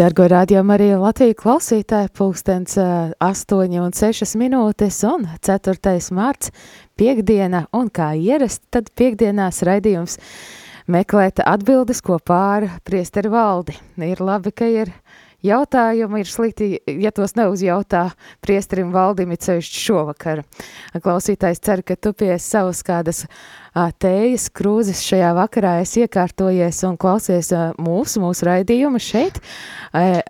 Dargo rādījumu arī Latviju klausītāji pulkstens 8 un 6 minūtes un 4. marts piekdiena un kā ierast, tad piekdienās raidījums meklēt atbildes kopā ar priesteri valdi. Ir labi, ka ir jautājumi, ir slikti, ja tos neuzjautā priesterim valdim, ir cevišķi šovakar. Klausītājs cer, ka tu pie savas kādas tējas krūzes šajā vakarā esi iekārtojies un klausies mūsu, mūsu raidījumu šeit.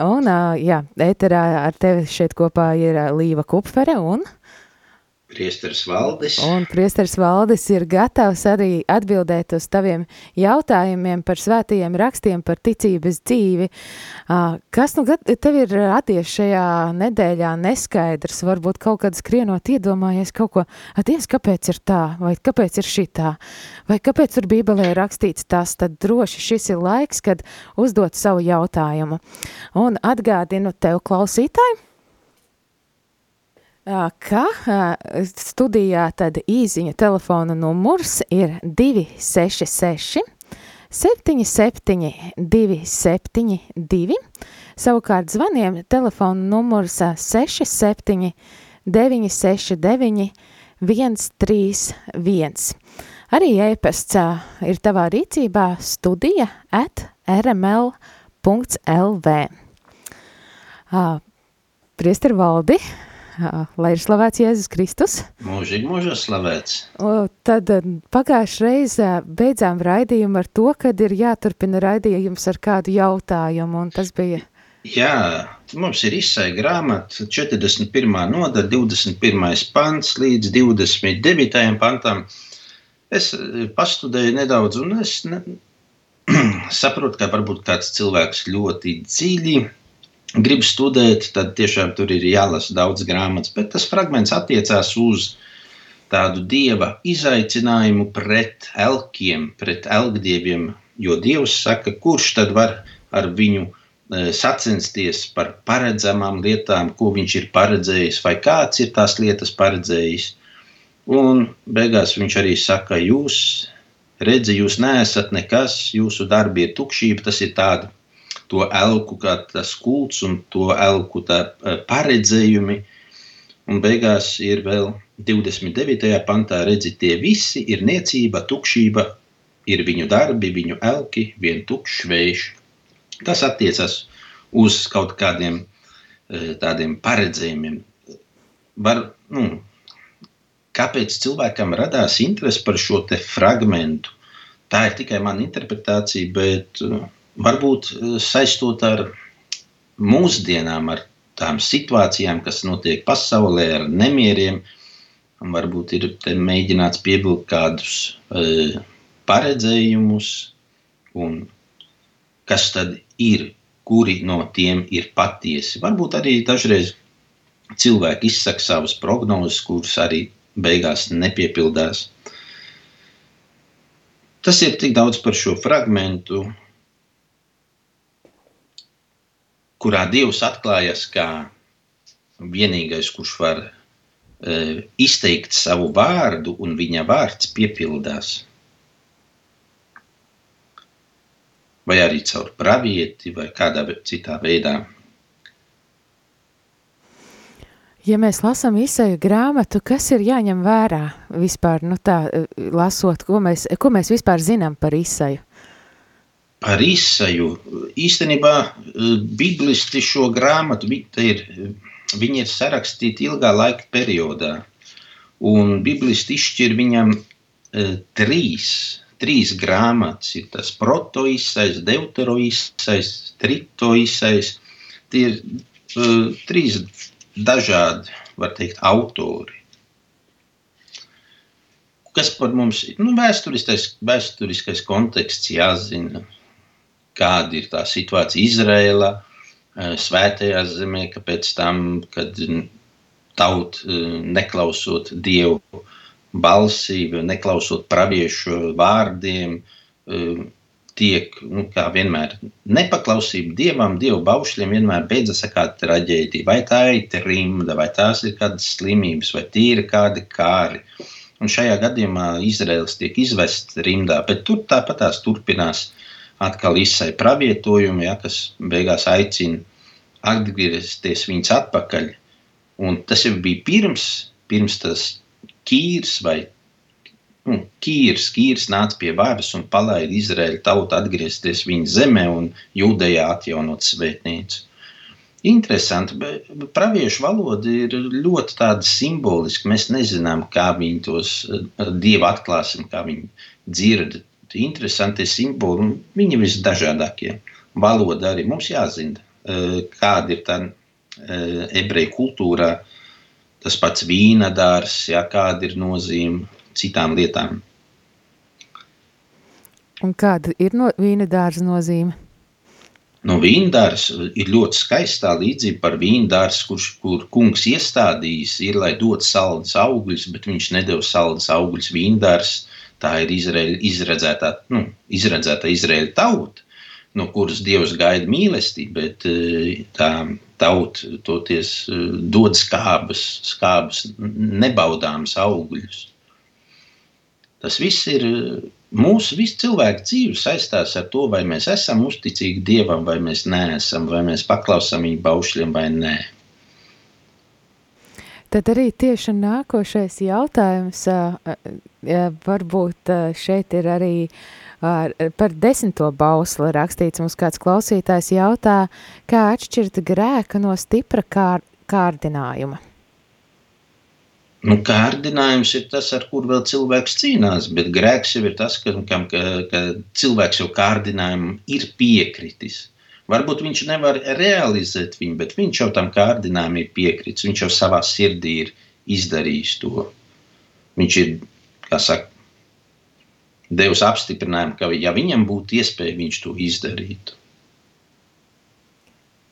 Un, jā, ēterā ar tevi šeit kopā ir Līva Kupfere un... Priesteris Valdis. Un priesteris Valdis ir gatavs arī atbildēt uz taviem jautājumiem par svētajiem rakstiem, par ticības dzīvi. Kas nu tev ir radies šajā nedēļā neskaidrs, varbūt kaut kad skrienot iedomājies kaut ko, atties, kāpēc ir tā, vai kāpēc ir šitā, vai kāpēc tur bībelē rakstīts tas, tad droši šis ir laiks, kad uzdot savu jautājumu. Un atgādinu tev klausītāju, ka studijā tad īziņa telefona numurs ir 266 77 272, savukārt zvaniem telefona numurs 67 969 131. Arī e-pasts ir tavā rīcībā studija at rml.lv. Priester Valdi, lai ir slavēts Jēzus Kristus. Mūžīgi mūžos slavēts. Tad pagājušajā reizē beidzām raidījumu ar to, kad ir jāturpina raidījums ar kādu jautājumu, un tas bija... Jā, mums ir izsai grāmata 41. nodaļa, 21. pants līdz 29. pantam. Es pastudēju nedaudz, un es ne, saprotu, ka varbūt kāds cilvēks ļoti dziļi grib studēt, tad tiešām tur ir jālasa daudz grāmatas. Bet tas fragments attiecās uz tādu dieva izaicinājumu pret elkiem, pret elgdieviem. Jo Dievs saka, kurš tad var ar viņu e, sacensties par paredzamām lietām, ko viņš ir paredzējis, vai kāds ir tās lietas paredzējis. Un beigās viņš arī saka, jūs redzat, jūs neesat nekas, jūsu darbi ir tukšība, tas ir tāds to elku kā tas kults un to elku eh, paredzējumi. Un beigās ir vēl 29. pantā, redzi, tie visi ir niecība, tukšība, ir viņu darbi, viņu elki, vien tukšs vējš. Tas attiecas uz kaut kādiem eh, tādiem paredzējumiem. Var, nu, kāpēc cilvēkam radās interese par šo fragmentu? Tā ir tikai mana interpretācija, bet uh, varbūt eh, saistot ar mūsdienām, ar tām situācijām, kas notiek pasaulē, ar nemieriem. Varbūt ir mēģināts pievilkt kādus e, paredzējumus, un kas tad ir, kuri no tiem ir patiesi. Varbūt arī dažreiz cilvēki izsaka savas prognozes, kuras arī beigās nepiepildās. Tas ir tik daudz par šo fragmentu kurā Dievs atklājas kā vienīgais, kurš var e, izteikt savu vārdu, un viņa vārds piepildās. Vai arī caur pravieti, vai kādā citā veidā. Ja mēs lasām izsēju grāmatu, kas ir jāņem vērā vispār, nu tā, e, lasot, ko mēs, ko mēs vispār zinām par izsēju? Par izsaju. Īstenībā e, biblisti šo grāmatu ir, viņi ir sarakstīti ilgā laika periodā. Un biblisti izšķir viņam e, trīs, trīs grāmatas. Ir tas protoisais, deuteroisais, tritoisais. Tie ir uh, trīs dažādi, var teikt, autori. Kas par mums ir? Nu, vēsturiskais, vēsturiskais konteksts jāzina kāda ir tā situācija Izrēlā, eh, svētajā zemē, ka pēc tam, kad tauta eh, neklausot Dievu, balsī, neklausot praviešu vārdiem, uh, tiek, nu, vienmēr, nepaklausība dievam, dievu baušļiem vienmēr beidzas ar kādu traģēdiju. Vai tā ir trimda, vai tās ir kādas slimības, vai tīri kādi kāri. Un šajā gadījumā Izraels tiek izvests rimdā, bet tur tāpat tās turpinās atkal izsai pravietojumi, ja, kas beigās aicina atgriezties viņus atpakaļ. Un tas jau bija pirms, pirms tas ķīrs vai nu, Kīrs, Kīrs nāca pie varas un palaida Izraēlu tautu atgriezties viņa zemē un jūdejā atjaunot svētnīcu. Interesanti, bet praviešu valoda ir ļoti tāda simboliska. Mēs nezinām, kā viņi tos dievu atklāsim, kā viņi dzird. Interesanti simboli, viņi ir visdažādākie. Valoda arī mums jāzina, kāda ir tā ebreju kultūrā, tas pats vīnadārs, ja, kāda ir nozīme citām lietām. Un kāda ir no vīna dārza nozīme? No vīna dārza ir ļoti skaistā līdzība par vīna dārzu, kurš, kur kungs iestādījis, ir, lai dot saldus augļus, bet viņš nedeva saldus augļus vīna dārza. Tā ir Izraēļa, izredzētā, nu, izredzētā Izraēļa tauta, no kuras Dievs gaida mīlestību, bet eh, tā tauta toties eh, dod skābas, skābas nebaudāmas augļus. Tas viss ir mūsu visu cilvēku dzīve saistās ar to, vai mēs esam uzticīgi Dievam, vai mēs neesam, vai mēs paklausām viņa baušļiem vai nē. Tad arī tieši nākošais jautājums, varbūt šeit ir arī par desmito bausli rakstīts. Mums kāds klausītājs jautā, kā atšķirt grēka no stipra kār, kārdinājuma. Nu, kārdinājums ir tas, ar kur vēl cilvēks cīnās, bet grēks jau ir tas, ka, kam, ka, ka cilvēks jau kārdinājumam ir piekritis. Varbūt viņš nevar realizēt viņu, bet viņš jau tam kārdinājumam ir piekritis. Viņš jau savā sirdī ir izdarījis to. Viņš ir, kā saka, devis apstiprinājumu, ka, ja viņam būtu iespēja, viņš to izdarītu.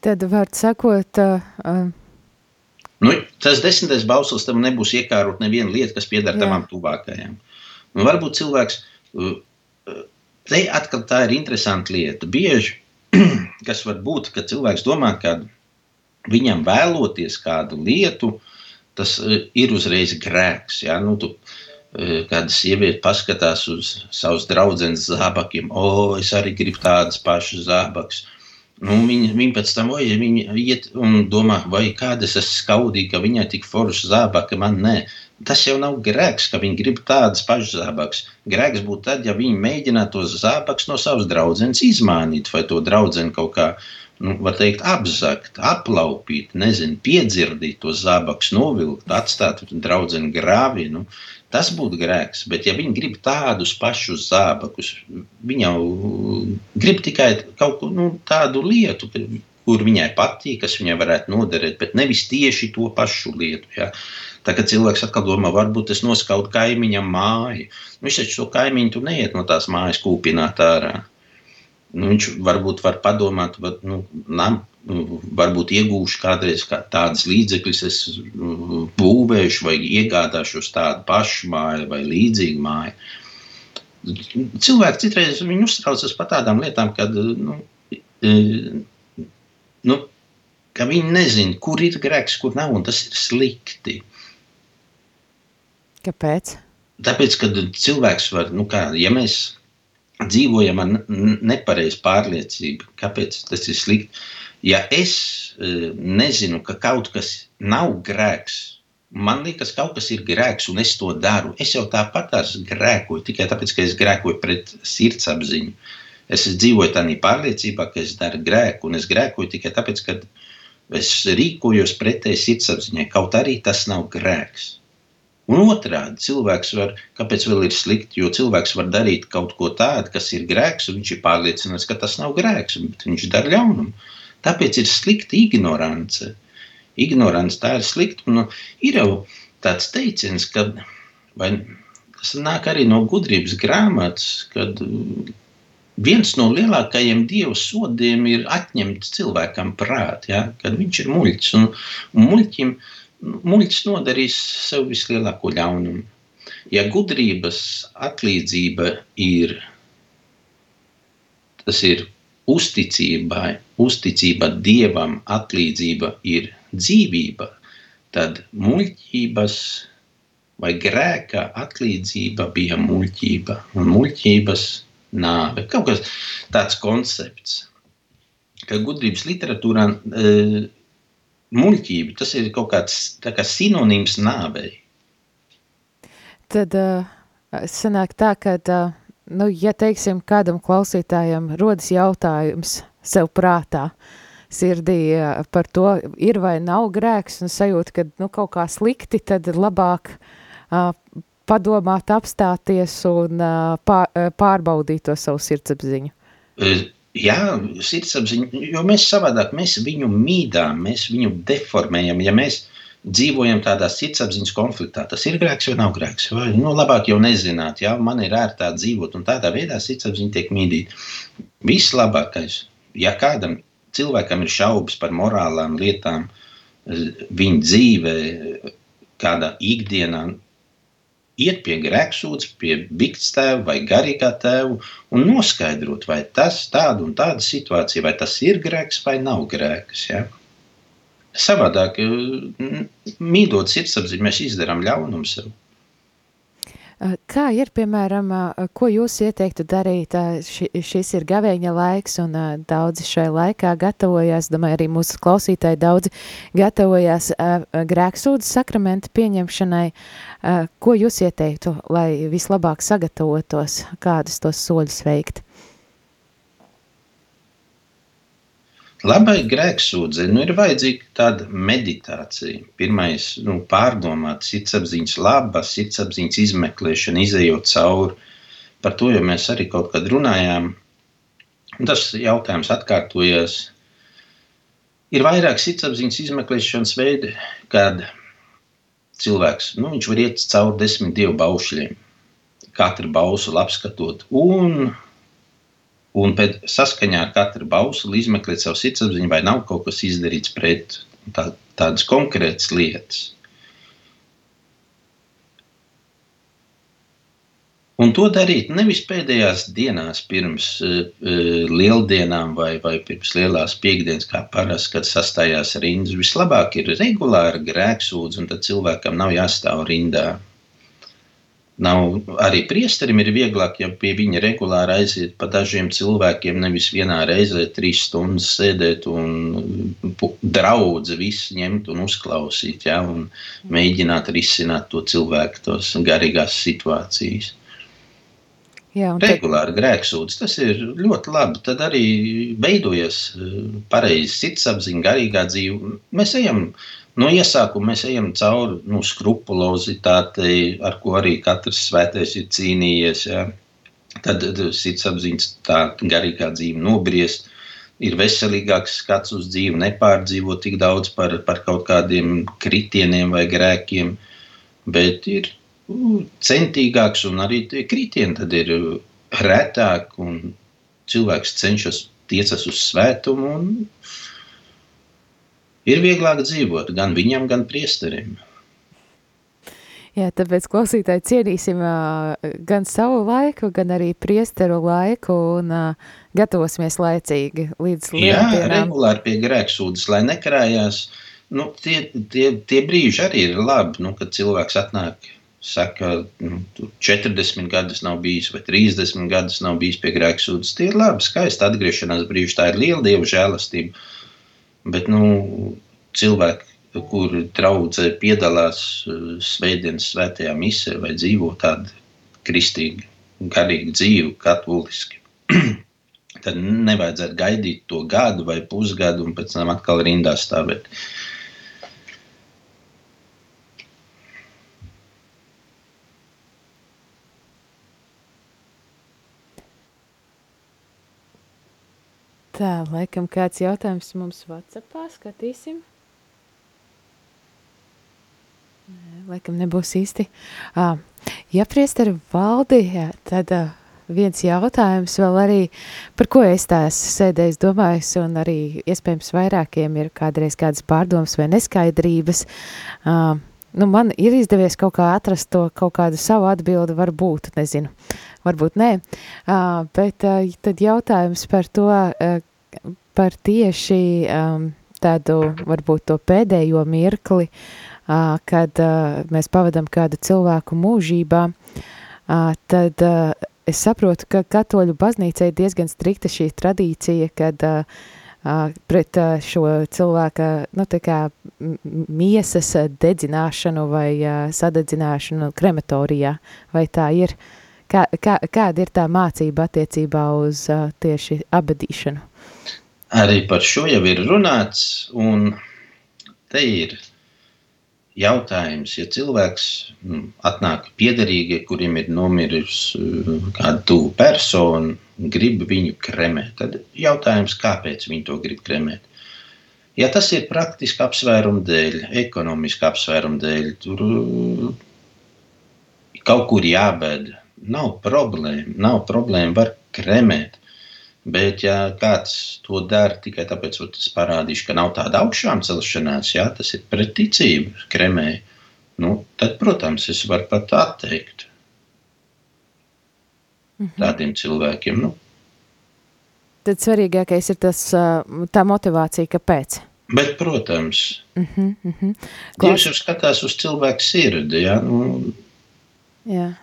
Tad, var sakot, uh, Nu, tas desmitais bauslis tam nebūs iekārot neviena lieta, kas pieder tam tuvākajam. Nu, varbūt cilvēks, uh, te atkal tā ir interesanta lieta. Bieži, kas var būt, kad cilvēks domā, ka viņam vēloties kādu lietu, tas uh, ir uzreiz grēks. Ja? Nu, tu, Kāda sieviete paskatās uz savus draugus zābakiem, o, es arī gribu tādas pašas zābakus. Nu, viņa, viņa pēc tam oj, viņa iet un domā, vai kāda es esmu skaudīga, ka viņai tik forša zābaka, man nē. Tas jau nav grēks, ka viņi grib tādas pašas zābakas. Grēks būtu tad, ja viņi mēģinātu tos zābakus no savas draudzenes izmainīt, vai to draudzeni kaut kā, nu, var teikt, apzakt, aplaupīt, nezinu, piedzirdīt tos zābakus, novilkt, atstāt draudzeni grāvī. Nu, Tas būtu grēks, bet ja viņi grib tādus pašus zābakus, viņi jau grib tikai kaut ko nu, tādu lietu, kur viņai patīk, kas viņai varētu noderēt, bet nevis tieši to pašu lietu. Ja. Tā kā cilvēks atkal domā, varbūt es noskaudu kaimiņam māju. Nu, viņš taču to kaimiņu tu neiet no tās mājas kūpināt ārā. Nu, viņš varbūt var padomāt, var, nu, nam, varbūt iegūšu kādreiz kā tādas līdzekļus, es mm, būvēšu vai iegādāšos tādu pašu māju vai līdzīgu māju. Cilvēki citreiz uztraucas par tādām lietām, kad, nu, e, nu, ka viņi nezina, kur ir grēks, kur nav, un tas ir slikti. Kāpēc? Tāpēc, kad cilvēks var, nu kā, ja mēs dzīvojam ar nepareizu pārliecību, kāpēc tas ir slikti, ja es e, nezinu, ka kaut kas nav grēks, man liekas, kaut kas ir grēks, un es to daru. Es jau tāpat grēkoju tikai tāpēc, ka es grēkoju pret sirdsapziņu. Es dzīvoju tādā pārliecībā, ka es daru grēku, un es grēkoju tikai tāpēc, ka es rīkojos pretēji sirdsapziņai, kaut arī tas nav grēks. Un otrādi, cilvēks var, kāpēc vēl ir slikti, jo cilvēks var darīt kaut ko tādu, kas ir grēks, un viņš ir pārliecināts, ka tas nav grēks, bet viņš dara ļaunumu. Tāpēc ir slikta ignorance. Ignorance tā ir slikta. Nu, ir jau tāds teiciens, ka vai, tas nāk arī no gudrības grāmatas, kad viens no lielākajiem dievu sodiem ir atņemt cilvēkam prātu, ja, kad viņš ir muļķis. Un, un muļķim, muļķis nodarīs sev vislielāko ļaunumu. Ja gudrības atlīdzība ir, tas ir uzticībai, uzticība Dievam, atlīdzība ir dzīvība, tad muļķības vai grēka atlīdzība bija muļķība un muļķības nāve. Kaut kas tāds koncepts, ka gudrības literatūrā e, muļķība tas ir kaut kāds kā sinonīms nāvei. Tad uh, sanāk tā, ka, uh, nu, ja teiksim, kādam klausītājam rodas jautājums sev prātā, sirdī uh, par to ir vai nav grēks un sajūta, ka nu, kaut kā slikti, tad labāk uh, padomāt, apstāties un uh, pār, pārbaudīt to savu sirdsapziņu. Jā, sirdsapziņa, jo mēs savādāk, mēs viņu mīdām, mēs viņu deformējam, ja mēs dzīvojam tādā sirdsapziņas konfliktā. Tas ir grēks vai nav grēks. Vai, nu, labāk jau nezināt, ja man ir ērtāk dzīvot, un tādā veidā sirdsapziņa tiek mīdīta. Vislabākais, ja kādam cilvēkam ir šaubas par morālām lietām, viņa dzīvē, kādā ikdienā, iet pie grēksūdzes, pie bikts tēva vai garīgā tēva un noskaidrot, vai tas tāda un tāda situācija, vai tas ir grēks vai nav grēks. Ja? Savādāk, mīlot sirdsapziņu, mēs izdarām ļaunumu sev. Kā ir, piemēram, ko jūs ieteiktu darīt? Ši, šis ir gavēņa laiks, un daudzi šai laikā gatavojās, domāju, arī mūsu klausītāji daudzi gatavojās grēksūdzes sakramenta pieņemšanai. Ko jūs ieteiktu, lai vislabāk sagatavotos, kādus tos soļus veikt? Labai grēksūdzei nu, ir vajadzīga tāda meditācija. Pirmais, nu, pārdomāt, sirdsapziņas laba, sirdsapziņas izmeklēšana, izējot cauri. Par to jau mēs arī kaut kad runājām. Un tas jautājums atkārtojas. Ir vairāk sirdsapziņas izmeklēšanas veidi, kad cilvēks nu, var iet cauri desmit dievu baušļiem, katru bausu apskatot. Un un pēc saskaņā ar katru bausli izmeklēt savu sirdsapziņu, vai nav kaut kas izdarīts pret tā, tādas konkrētas lietas. Un to darīt nevis pēdējās dienās, pirms uh, lieldienām vai, vai pirms lielās piekdienas, kā parasti, kad sastājās rindas. Vislabāk ir regulāra grēksūdzība, un tad cilvēkam nav jāstāv rindā. Nav, arī priesterim ir vieglāk, ja pie viņa regulāri aiziet pa dažiem cilvēkiem, nevis vienā reizē trīs stundas sēdēt un draudzi visu ņemt un uzklausīt, ja, un mēģināt risināt to cilvēku tos garīgās situācijas. Jā, te... Regulāri grēksūdz, tas ir ļoti labi. Tad arī veidojas eh, pareizi sirdsapziņa, garīgā dzīve. Mēs ejam No iesākuma mēs ejam cauri nu, skrupulozitātei, ar ko arī katrs svētais ir cīnījies. Ja. Tad sirdsapziņas tā garīgā dzīve nobriest, ir veselīgāks skats uz dzīvi, nepārdzīvo tik daudz par, par kaut kādiem kritieniem vai grēkiem, bet ir centīgāks un arī tie kritieni tad ir retāk cilvēks cenšas tiecas uz svētumu un ir vieglāk dzīvot gan viņam, gan priesterim. Jā, tāpēc klausītāji cienīsim gan savu laiku, gan arī priesteru laiku un gatavosimies laicīgi līdz lieldienām. Jā, regulāri pie grēksūdas, lai nekarājās. Nu, tie, tie, tie brīži arī ir labi, nu, kad cilvēks atnāk, saka, nu, 40 gadus nav bijis vai 30 gadus nav bijis pie grēksūdas. Tie ir labi, skaisti atgriešanās brīži, tā ir liela Dieva žēlastība. Bet nu, cilvēki, kuri draudzē piedalās eh, svētdienas svētajā misē vai dzīvo tādu kristīgu, garīgu dzīvi, katoliski, tad nevajadzētu gaidīt to gadu vai pusgadu un pēc tam atkal rindā stāvēt. Tā, laikam kāds jautājums mums Whatsappā, skatīsim. Laikam nebūs īsti. Ja priesteri valdi, tad viens jautājums vēl arī, par ko es tās sēdējis domājis, un arī iespējams vairākiem ir kādreiz kādas pārdomas vai neskaidrības. Nu, man ir izdevies kaut kā atrast to kaut kādu savu atbildi, varbūt, nezinu, varbūt nē, uh, bet uh, tad jautājums par to, uh, par tieši um, tādu, varbūt to pēdējo mirkli, uh, kad uh, mēs pavadam kādu cilvēku mūžībā, uh, tad uh, es saprotu, ka katoļu baznīcai diezgan strikta šī tradīcija, kad uh, pret šo cilvēka nu, kā, miesas dedzināšanu vai sadedzināšanu krematorijā. Vai tā ir? Kā, kā, kāda ir tā mācība attiecībā uz tieši abadīšanu? Arī par šo jau ir runāts, un te ir jautājums, ja cilvēks nu, atnāk piederīgi, kuriem ir nomirusi uh, kāda tuva persona, grib viņu kremēt, tad jautājums, kāpēc viņi to grib kremēt. Ja tas ir praktiski apsvērumu dēļ, ekonomiski apsvērumu dēļ, tur uh, kaut kur jābēd, nav problēma, nav problēma, var kremēt. Bet, ja kāds to dara tikai tāpēc, ka tas parādīs, ka nav tāda augšām celšanās, jā, tas ir pret ticību, kremē, nu, tad, protams, es varu pat atteikt mhm. tādiem cilvēkiem. Nu. Tad svarīgākais ir tas, tā motivācija, kāpēc. Bet, protams, mm -hmm, mm -hmm. Dievs jau skatās uz cilvēku sirdi. Ja? Nu, jā.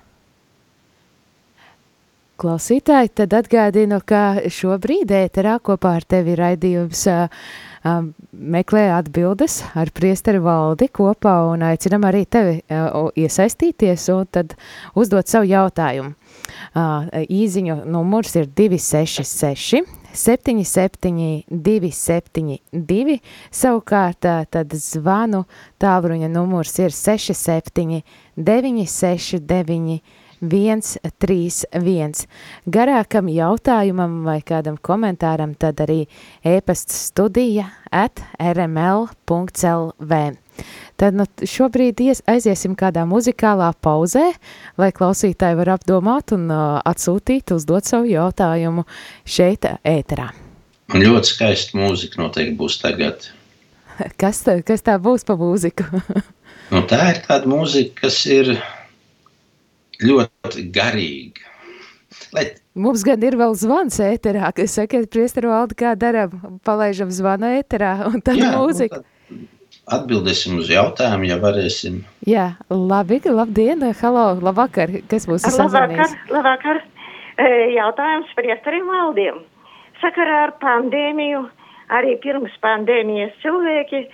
Klausītāji, tad atgādinu, ka šobrīd ēterā kopā ar tevi raidījums uh, um, meklē atbildes ar priesteri valdi kopā un aicinam arī tevi uh, iesaistīties un tad uzdot savu jautājumu. Uh, īziņu numurs ir 266 77 272, savukārt tad zvanu tālruņa numurs ir 67 969 131. Garākam jautājumam vai kādam komentāram tad arī e-pasts studija at rml.lv. Tad nu, šobrīd ies, aiziesim kādā muzikālā pauzē, lai klausītāji var apdomāt un uh, atsūtīt, uzdot savu jautājumu šeit ēterā. Un ļoti skaista mūzika noteikti būs tagad. Kas tā, kas tā būs pa mūziku? nu, tā ir tāda mūzika, kas ir ļoti garīgi. Lai... Mums gan ir vēl zvans ēterā, kas saka, priesteru valdi, kā daram, palaižam zvanu ēterā un tad Jā, mūzika. Nu, tad atbildēsim uz jautājumu, ja varēsim. Jā, labi, labdien, halo, labvakar, kas mūs ir sazvanījis? Labvakar, labvakar. E, jautājums priesterim valdiem. Sakarā ar pandēmiju, arī pirms pandēmijas cilvēki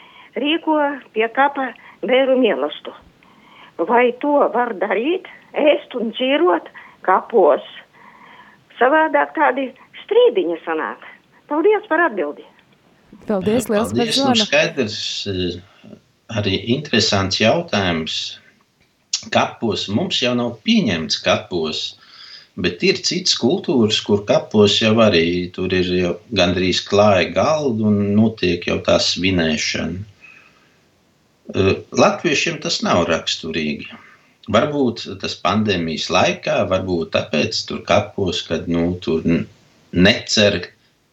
rīko pie kapa bēru mielastu. Vai to var darīt? Ēst un dzīvot kapos. Savādāk tādi strīdiņi sanāk. Paldies par atbildi. Paldies, liels par zvanu. Nu, skaidrs, eh, arī interesants jautājums. Kapos mums jau nav pieņemts kapos, bet ir citas kultūras, kur kapos jau arī tur ir jau gandrīz klāja galda un notiek jau tā svinēšana. Eh, latviešiem tas nav raksturīgi. Varbūt tas pandēmijas laikā, varbūt tāpēc tur kapos, kad nu, tur necer,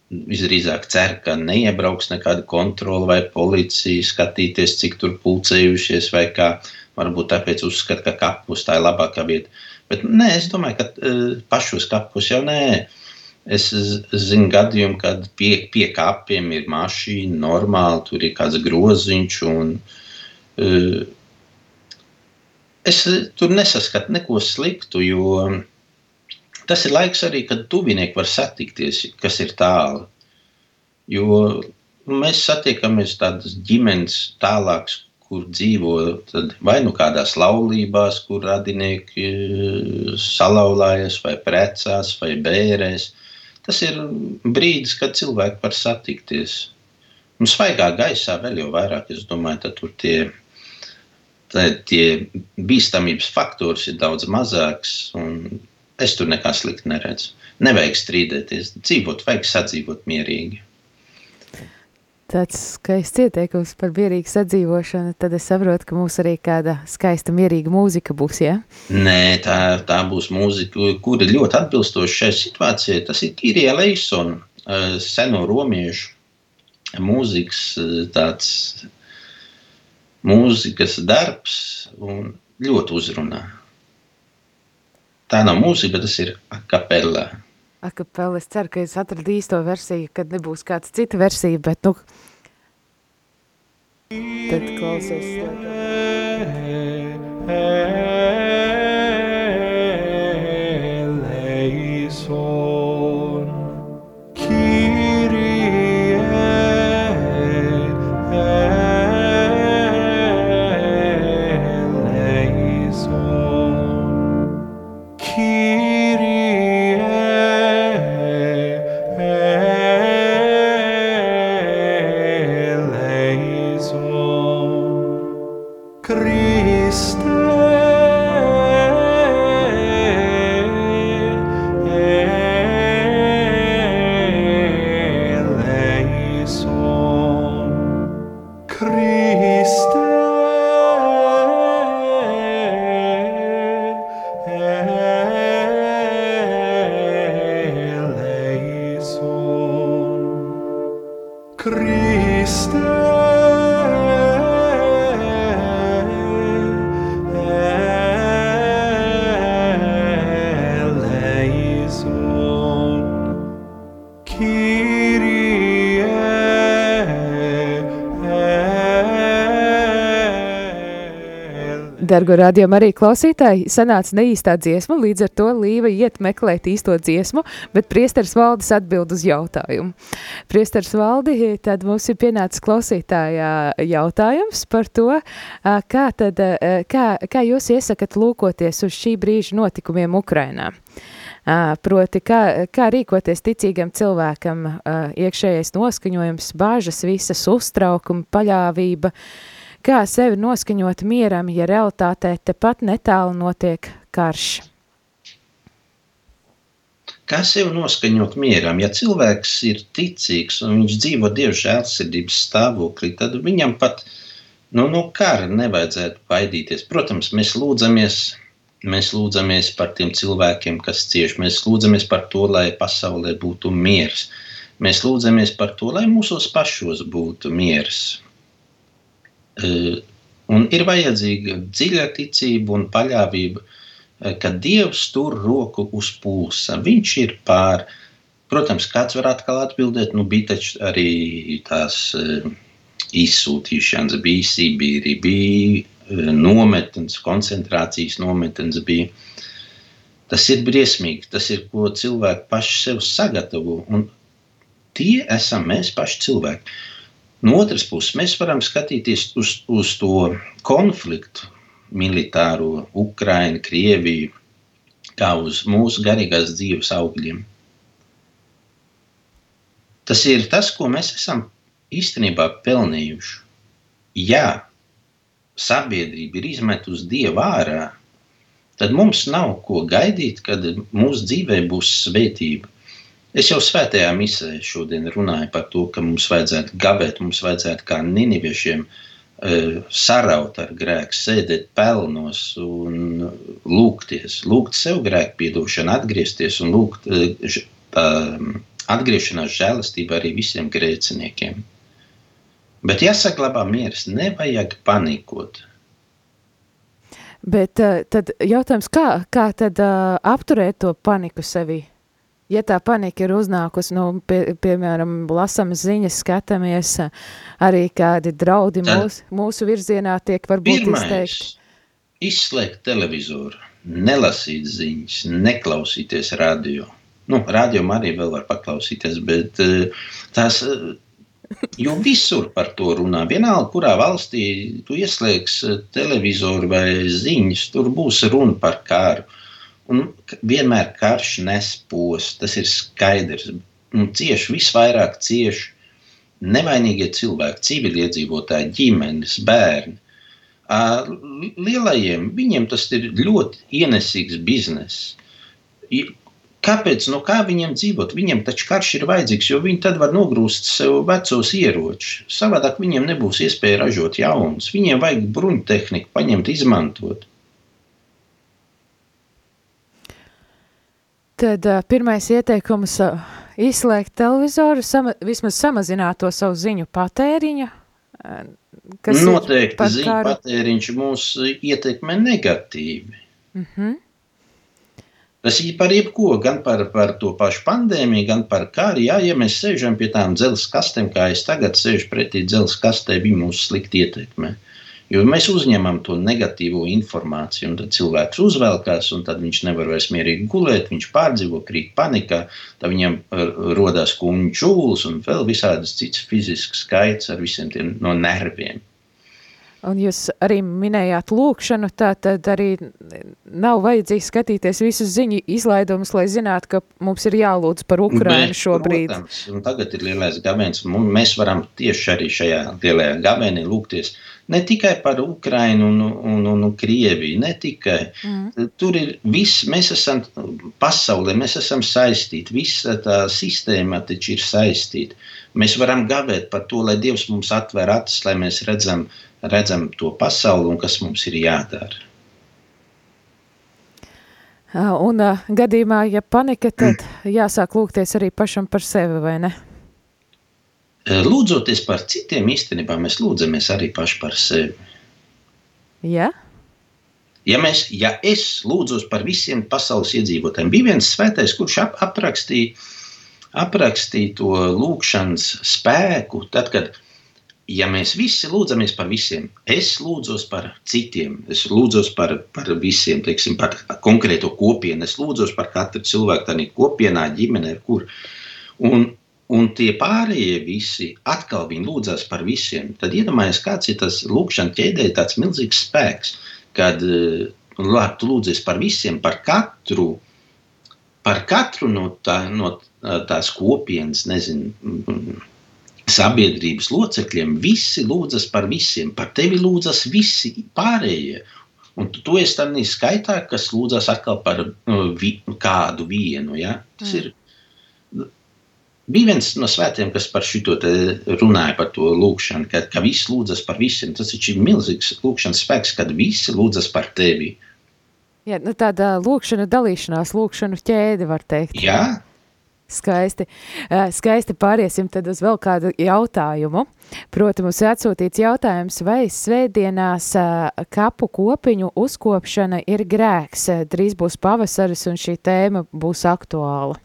visdrīzāk cer, ka neiebrauks nekāda kontrola vai policija skatīties, cik tur pulcējušies vai kā. Varbūt tāpēc uzskata, ka kapos tā ir labākā vieta. Bet nē, es domāju, ka uh, pašos kapos jau nē. Es zinu gadījumu, kad pie, pie kapiem ir mašīna, normāli tur ir kāds groziņš un uh, es eh, tur nesaskatu neko sliktu, jo tas ir laiks arī, kad tuvinieki var satikties, kas ir tālu. Jo mēs satiekamies tādas ģimenes tālākas, kur dzīvo vai nu kādās laulībās, kur radinieki eh, salauzājas, vai precās, vai bērēs. Tas ir brīdis, kad cilvēki var satikties. Un svaigā gaisā vēl jau vairāk, es domāju, tur tie ir tie bīstamības faktors ir daudz mazāks. Es tur nekā slikti neredzu. Nevajag strīdēties, dzīvot, vajag sadzīvot mierīgi. Tāds skaists ieteikums par mierīgu sadzīvošanu. Tad es saprotu, ka mums arī kāda skaista, mierīga mūzika būs. Ja? Nē, tā, tā būs mūzika, kura ļoti atbilstoša šai situācijai. Tas ir Kirija Leisona, eh, seno romiešu mūzikas eh, tāds mūzikas darbs un ļoti uzrunā. Tā nav mūzika, tas ir akapelā. Akapela, es ceru, ka es atradu īsto versiju, kad nebūs kāds cita versija, bet, nu, tad klausies. Eleison, Dargo radiomu arī klausītāji, sanāca neīstā dziesma, līdz ar to Līva iet meklēt īsto dziesmu, bet priesteris Valdis atbild uz jautājumu. Priesteris Valdi, tad mums ir pienācis klausītājā jautājums par to, kā, tad, kā, kā jūs iesakat lūkoties uz šī brīža notikumiem Ukrainā? Proti, kā, kā rīkoties ticīgam cilvēkam, iekšējais noskaņojums, bāžas, visas uztraukumi, paļāvība, kā sevi noskaņot mieram, ja realitātē tepat netālu notiek karš. Kā sevi noskaņot mieram? Ja cilvēks ir ticīgs un viņš dzīvo Dieva žēlsirdības stāvoklī, tad viņam pat nu, no kara nevajadzētu baidīties. Protams, mēs lūdzamies, mēs lūdzamies par tiem cilvēkiem, kas cieš. Mēs lūdzamies par to, lai pasaulē būtu miers. Mēs lūdzamies par to, lai mūsos pašos būtu miers. Eh, Un ir vajadzīga dziļa ticība un paļāvība, eh, ka Dievs tur roku uz pulsa. Viņš ir pār. Protams, kāds var atkal atbildēt, nu bija taču arī tās eh, izsūtīšanas, bija Sibīri, bija nometnes, koncentrācijas nometnes bija. Tas ir briesmīgi, tas ir, ko cilvēki paši sev sagatavo, un tie esam mēs paši cilvēki. No otras puses, mēs varam skatīties uz, uz to konfliktu, militāro, Ukraiņu, Krieviju, kā uz mūsu garīgās dzīves augļiem. Tas ir tas, ko mēs esam īstenībā pelnījuši. Ja sabiedrība ir izmetusi dievu ārā, tad mums nav ko gaidīt, kad mūsu dzīvē būs svētība. Es jau svētajā misē šodien runāju par to, ka mums vajadzētu gabēt, mums vajadzētu kā niniviešiem uh, saraut ar grēku, sēdēt pelnos un lūgties, lūgt sev grēku piedošanu, atgriezties un lūgt ž- tā, atgriešanās žēlastību arī visiem grēciniekiem. Bet jāsaglabā miers, nevajag panikot. Bet tad jautājums, kā, kā tad apturēt to paniku sevi? Ja tā panika ir uznākusi, nu, pie, piemēram, lasam ziņas, skatāmies, arī kādi draudi Tad- mūs, mūsu virzienā tiek varbūt izteikti. - izslēgt televizoru, nelasīt ziņas, neklausīties radio. Nu, radio arī vēl var paklausīties, bet eh, tās. eh, Jo visur par to runā. Vienalga, kurā valstī tu ieslēgsi televizoru vai ziņas, tur būs runa par kāru. Un vienmēr karš nes postu, tas ir skaidrs. Un cieši visvairāk cieši nevainīgie cilvēki, civiliedzīvotāji, ģimenes, bērni. Lielajiem viņiem tas ir ļoti ienesīgs bizness. Kāpēc? No kā viņiem dzīvot? Viņiem taču karš ir vajadzīgs, jo viņi tad var nogrūst sev vecos ieročus. Savādāk viņiem nebūs iespēja ražot jaunus. Viņiem vajag bruņtehniku, paņemt, izmantot. Tad uh, pirmais ieteikums uh, izslēgt televizoru, sama, vismaz samazināt to savu ziņu patēriņu, Kas Noteikti ziņu karu? patēriņš mūs ietekmē negatīvi. Mhm. Tas ir par jebko, gan par, par to pašu pandēmiju, gan par karu. Jā, ja mēs sēžam pie tām dzelzceļa kastēm, kā es tagad sēžu pretī dzelzceļa kastē, viņi mūs slikti ietekmē. Jo mēs uzņemam to negatīvo informāciju, un tad cilvēks uzvelkās, un tad viņš nevar vairs mierīgi gulēt, viņš pārdzīvo, krīt panikā, tad viņam uh, rodas kuņģu čūlis un vēl visādas citas fiziskas skaits ar visiem tiem no nerviem. Un jūs arī minējāt lūkšanu, tā tad arī nav vajadzīgs skatīties visus ziņu izlaidumus, lai zinātu, ka mums ir jālūdz par Ukrainu Bet, šobrīd. Protams, un tagad ir lielais gavēnis. un Mēs varam tieši arī šajā lielajā gavēnī lūgties ne tikai par Ukrainu un, un, un, un Krieviju, ne tikai. Mm. Tur ir viss, mēs esam pasaulē, mēs esam saistīti. Visa tā sistēma taču ir saistīta. Mēs varam gavēt par to, lai Dievs mums atver acis, lai mēs redzam, redzam to pasauli un kas mums ir jādara. Un ā, gadījumā, ja panika, tad jāsāk lūgties arī pašam par sevi, vai ne? Eh, Lūdzoties par citiem, īstenībā mēs lūdzamies arī paši par sevi. Ja? Ja, mēs, ja es lūdzos par visiem pasaules iedzīvotājiem, bija viens svētais, kurš ap, aprakstīja, aprakstīja to lūgšanas spēku, tad, kad ja mēs visi lūdzamies par visiem, es lūdzos par citiem, es lūdzos par, par visiem, teiksim, par konkrēto kopienu, es lūdzos par katru cilvēku, tādā kopienā, ģimenē, kur. Un, un tie pārējie visi atkal viņi lūdzās par visiem. Tad iedomājieties, kāds ir tas lūkšanas ķēdē, tāds milzīgs spēks, kad eh, labi, tu lūdzies par visiem, par katru. Par katru no, tā, no tās kopienas, nezinu, mm, sabiedrības locekļiem, visi lūdzas par visiem. Par tevi lūdzas visi pārējie. Un tu, tu esi tādā skaitā, kas lūdzas atkal par uh, vi, kādu vienu. Ja? Tas mm. ir. Bija viens no svētiem, kas par šo runāja, par to lūgšanu, ka, ka visi lūdzas par visiem. Tas ir milzīgs lūgšanas spēks, kad visi lūdzas par tevi. Jā, nu tāda lūkšana dalīšanās, lūkšanu ķēde, var teikt. Jā, Skaisti. Ā, Skaisti pāriesim tad uz vēl kādu jautājumu. Proti, mums ir atsūtīts jautājums, vai svētdienās ā, kapu kopiņu uzkopšana ir grēks. Drīz būs pavasaris un šī tēma būs aktuāla.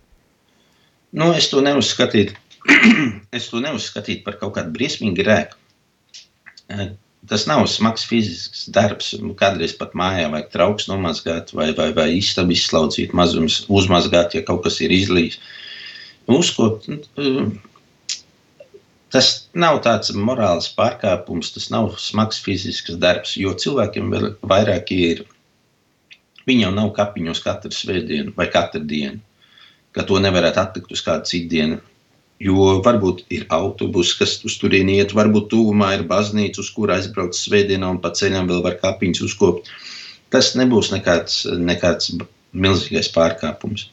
Nu, es to neuzskatītu. es to neuzskatītu par kaut kādu briesmīgu grēku. Tas nav smags fizisks darbs. Kādreiz pat mājā vajag trauks nomazgāt, vai, vai, vai istabu izslaucīt, mazums uzmazgāt, ja kaut kas ir izlījis. Uzkopt, nu, tas nav tāds morāls pārkāpums, tas nav smags fizisks darbs, jo cilvēkiem vēl vairāk ir. Viņi jau nav kapiņos katru svētdienu vai katru dienu, ka to nevarētu atlikt uz kādu citu dienu. Jo varbūt ir autobus, kas uz turieni iet, varbūt tuvumā ir baznīca, uz kuru aizbraukt svētdienā un pa ceļam vēl var kapiņus uzkopt. Tas nebūs nekāds, nekāds milzīgais pārkāpums.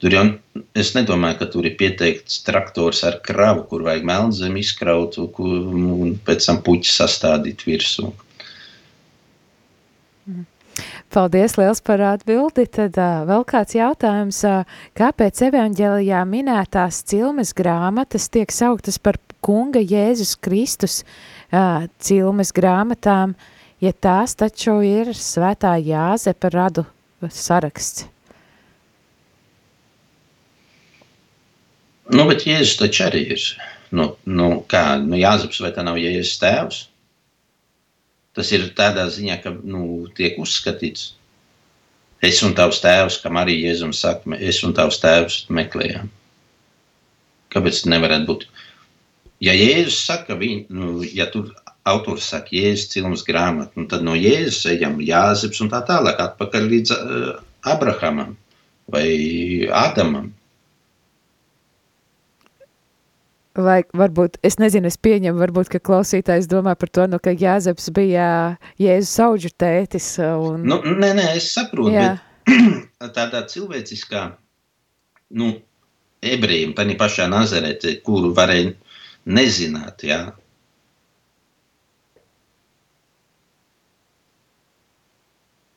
Tur jau es nedomāju, ka tur ir pieteikts traktors ar kravu, kur vajag melnzemi izkraut un pēc tam puķi sastādīt virsū. Paldies liels par atbildi. Tad uh, vēl kāds jautājums. Uh, kāpēc evaņģēlijā minētās cilmes grāmatas tiek sauktas par kunga Jēzus Kristus uh, cilmes grāmatām, ja tās taču ir svētā Jāzepa radu saraksts? Nu, bet Jēzus taču arī ir. Nu, nu, kā, nu, Jāzeps vai tā nav Jēzus tēvs? Tas ir tādā ziņā, ka nu, tiek uzskatīts. Es un tavs tēvs, kam arī Jēzus saka, es un tavs tēvs meklējām. Kāpēc tas nevarētu būt? Ja Jēzus saka, viņ, nu, ja tur autors saka, Jēzus cilmas grāmatu, nu, tad no Jēzus ejam Jāzeps un tā tālāk atpakaļ līdz uh, Abrahamam vai Ādamam. Vai varbūt, es nezinu, es pieņemu, varbūt, ka klausītājs domā par to, nu, ka Jāzeps bija Jēzus auģu tētis. Un... Nu, nē, nē, es saprotu, Jā. bet tādā cilvēciskā, nu, ebrejiem, tā pašā Nazarete, kuru varēja nezināt, jā.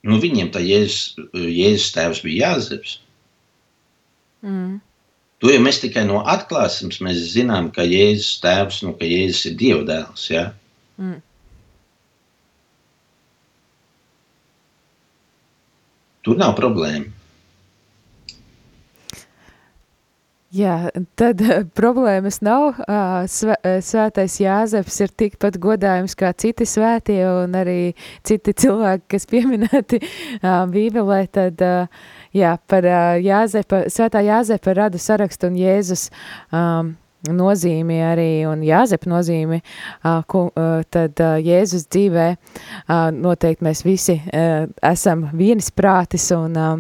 Nu, viņiem tā Jēzus, Jēzus tēvs bija Jāzeps. Mm. To jau mēs tikai no atklāsmes mēs zinām, ka Jēzus tēvs, nu, ka Jēzus ir Dieva dēls. Ja? Mm. Tur nav problēma. Jā, tad eh, problēmas nav. Ā, svē- eh, Svētais Jāzeps ir tikpat godājums kā citi svētie un arī citi cilvēki, kas pieminēti ā, Bībelē. Tad, ā, jā, par Jāzepa, Svētā Jāzepa radu sarakstu un Jēzus um, nozīmi arī un Jāzepa nozīmi, ā, ku, ā, tad ā, Jēzus dzīvē ā, noteikti mēs visi ā, esam vienisprātis un Jā,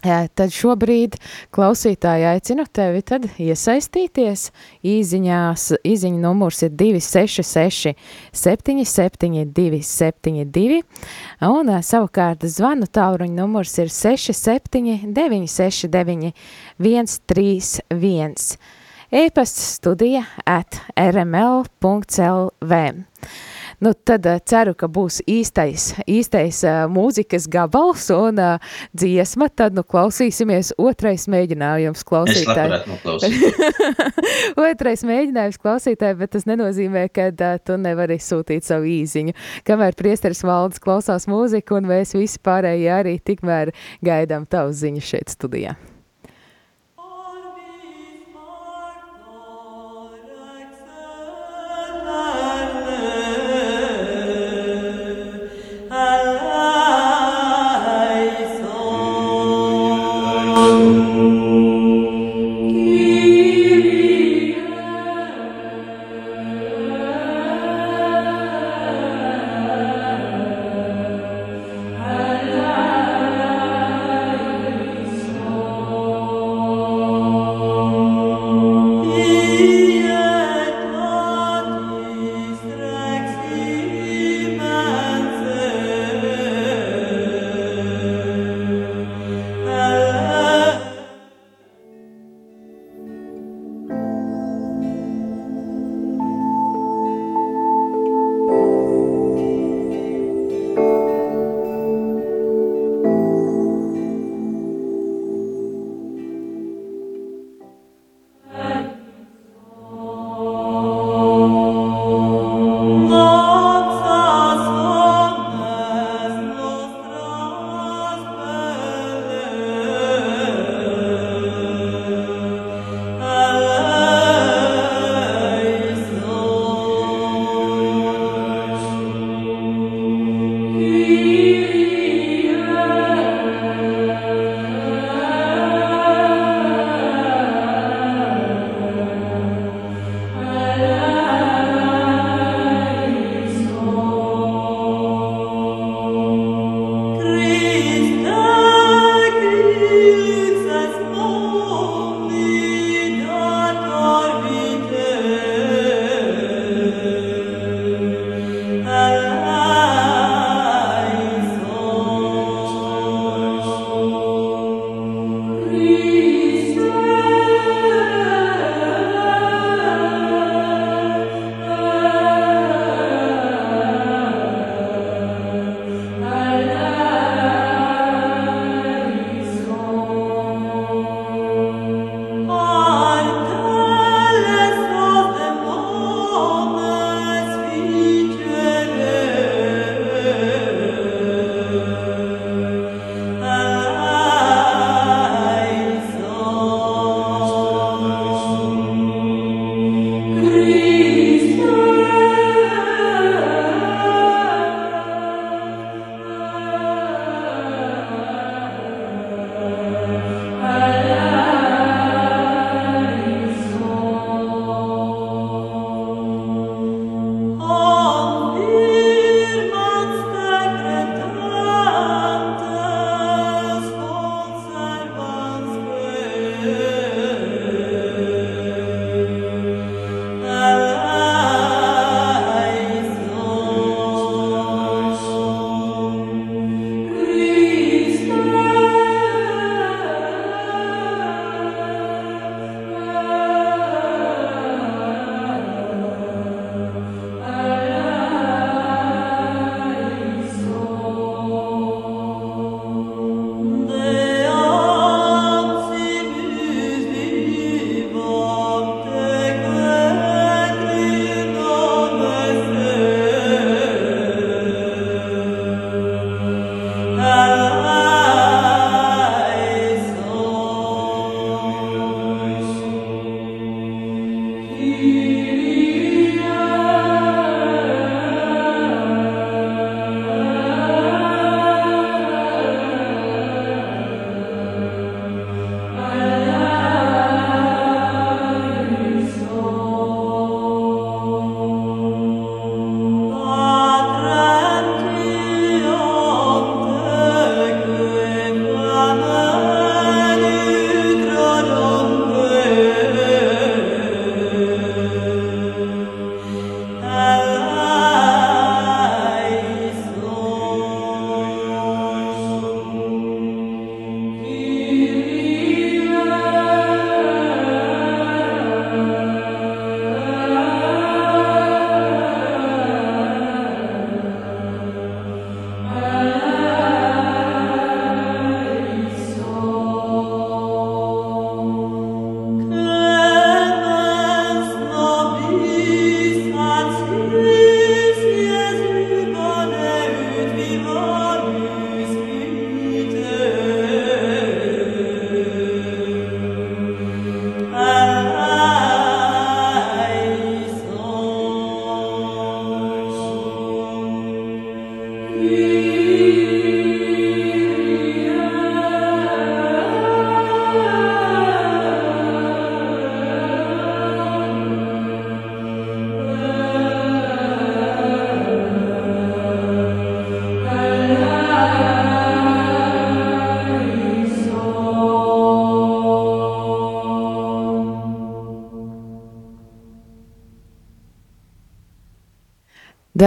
Tad šobrīd klausītāji aicinu tevi tad iesaistīties. Īziņās, īziņa numurs ir 266 77 272 un ā, savukārt zvanu tāluruņa numurs ir 67 969 131. E-pasta studija at rml.lv. Nu, tad uh, ceru, ka būs īstais, īstais uh, mūzikas gabals un uh, dziesma. Tad nu klausīsimies otrais mēģinājums klausītāji. Otrais mēģinājums klausītāji, bet tas nenozīmē, ka tu nevari sūtīt savu īziņu. Kamēr priesteris valdes klausās mūziku un mēs visi pārējie arī tikmēr gaidām tavu ziņu šeit studijā.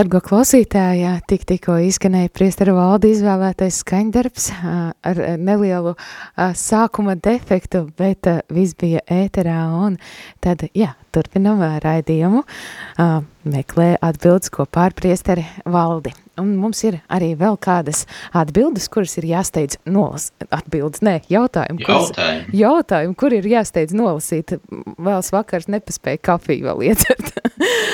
Dargo klausītāji, tik tikko izskanēja priestara valdi izvēlētais skaņdarbs ar nelielu sākuma defektu, bet viss bija ēterā un tad, jā, turpinam raidījumu, meklē atbildes kopā ar priestari valdi. Un mums ir arī vēl kādas atbildes, kuras ir jāsteidz nolas, atbildes, nē, jautājumi. Jautājumi. Kuras, jautājumi, kur ir jāsteidz nolasīt. Vēls vakars nepaspēja kafiju vēl iecert.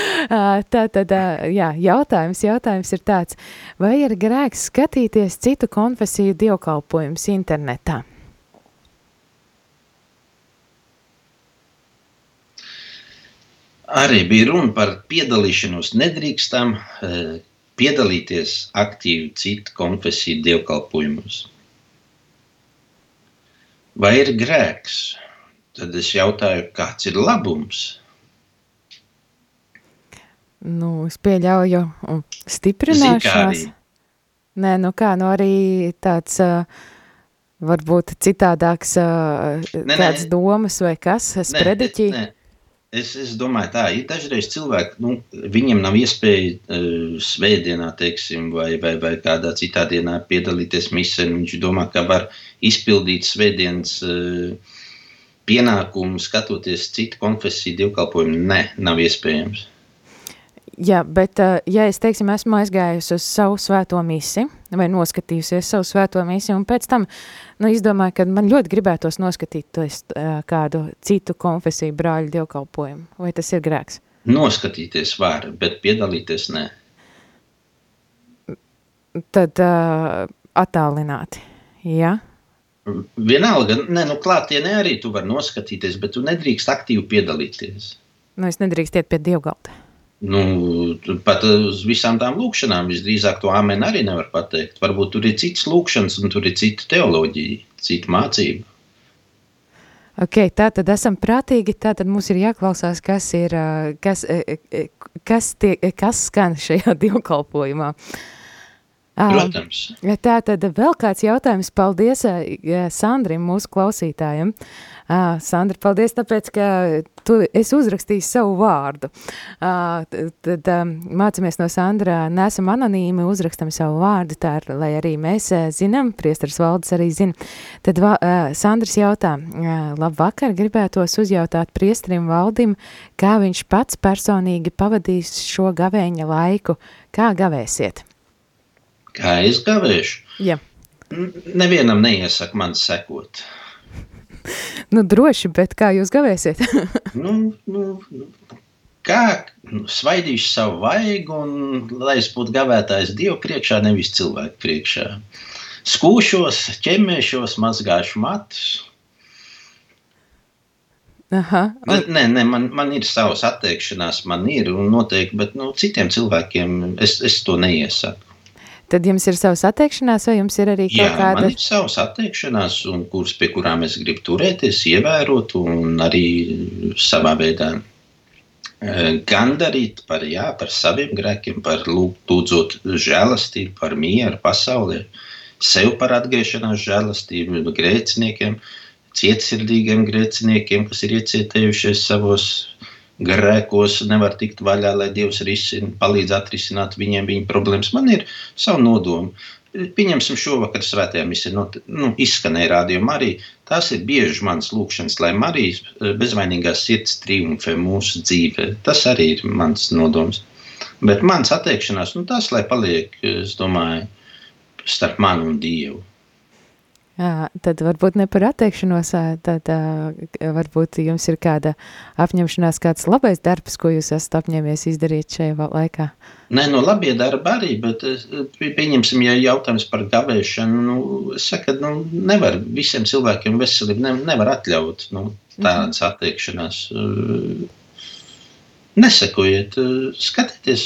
tā tad, jā, jautājums, jautājums ir tāds, vai ir grēks skatīties citu konfesiju dievkalpojumus internetā? Arī bija runa par piedalīšanos. Nedrīkstam piedalīties aktīvi citu konfesiju dievkalpojumos. Vai ir grēks? Tad es jautāju, kāds ir labums? Nu, es pieļauju stiprināšanās. Nē, nu kā, nu arī tāds uh, varbūt citādāks uh, Nē, tāds nē. domas vai kas, sprediķi. Nē, Es, es domāju, tā ir dažreiz cilvēki, nu, viņiem nav iespēja uh, svētdienā, teiksim, vai, vai, vai kādā citā dienā piedalīties misē. Viņš domā, ka var izpildīt svētdienas uh, pienākumu, skatoties citu konfesiju dievkalpojumu. Nē, nav iespējams. Jā, bet uh, ja es, teiksim, esmu aizgājusi uz savu svēto misi vai noskatījusies savu svēto misi un pēc tam, nu, izdomāju, ka man ļoti gribētos noskatīties uh, kādu citu konfesiju brāļu dievkalpojumu. Vai tas ir grēks? Noskatīties var, bet piedalīties nē. Tad uh, attālināti, jā? Vienalga, ne, nu, klātienē arī tu vari noskatīties, bet tu nedrīkst aktīvi piedalīties. Nu, es nedrīkst iet pie dievgalda. Nu, pat uz visām tām lūkšanām visdrīzāk to amen arī nevar pateikt. Varbūt tur ir cits lūkšanas, un tur ir cita teoloģija, cita mācība. Ok, tā tad esam prātīgi, tā tad mums ir jāklausās, kas ir, ā, kas, ē, ē, kas, tie, kas skan šajā dievkalpojumā. Ā, Protams. Tā tad vēl kāds jautājums. Paldies Sandrim, mūsu klausītājiem. Ā, Sandra, paldies, tāpēc, ka tu esi uzrakstījis savu vārdu. Tad ā, mācamies no Sandra, nesam anonīmi, uzrakstam savu vārdu, tā ir, lai arī mēs zinām, priestars valdes arī zina. Tad Sandrs jautā, labvakar, gribētos uzjautāt priestrim valdim, kā viņš pats personīgi pavadīs šo gavēņa laiku. Kā gavēsiet? Kā es gavēšu? Jā. Nevienam neiesaku man sekot. Nu, droši, bet kā jūs gavēsiet? Nu, nu, nu, kā nu, svaidīšu savu vaigu, un lai es būtu gavētājs Dievu priekšā, nevis cilvēku priekšā. Skūšos, ķemmēšos, mazgāšu matus. Aha, un, nē, nē man, man ir savas atteikšanās, man ir un noteikti, bet nu, citiem cilvēkiem es, es to neiesaku. Tad jums ir savas atteikšanās, vai jums ir arī kaut Jā, kāda? man ir savas atteikšanās, un kuras, pie kurām es gribu turēties, ievērot un arī savā veidā eh, gandarīt par, jā, par saviem grēkiem, par lūdzot žēlastību, par mieru pasaulē, sev par atgriešanās žēlastību, grēciniekiem, cietsirdīgiem grēciniekiem, kas ir iecietējušies savos grēkos, nevar tikt vaļā, lai Dievs risina, palīdz atrisināt viņiem viņu problēmas. Man ir savu nodomu. Pieņemsim šovakar svētajā misē, no, nu, izskanēja rādījuma arī. Tās ir bieži manas lūkšanas, lai Marijas eh, bezvainīgās sirds triumfē mūsu dzīvē. Tas arī ir mans nodoms. Bet mans atteikšanās, nu, tas, lai paliek, es domāju, starp mani un Dievu. Jā, tad varbūt ne par atteikšanos, tad varbūt jums ir kāda apņemšanās, kāds labais darbs, ko jūs esat apņēmies izdarīt šajā laikā. Nē, no labie darbi arī, bet pieņemsim, ja jautājums par gavēšanu, nu, es saku, ka nu, nevar visiem cilvēkiem veselību ne, nevar atļaut nu, tādas attiekšanās. Nesekojiet, eh, skatieties,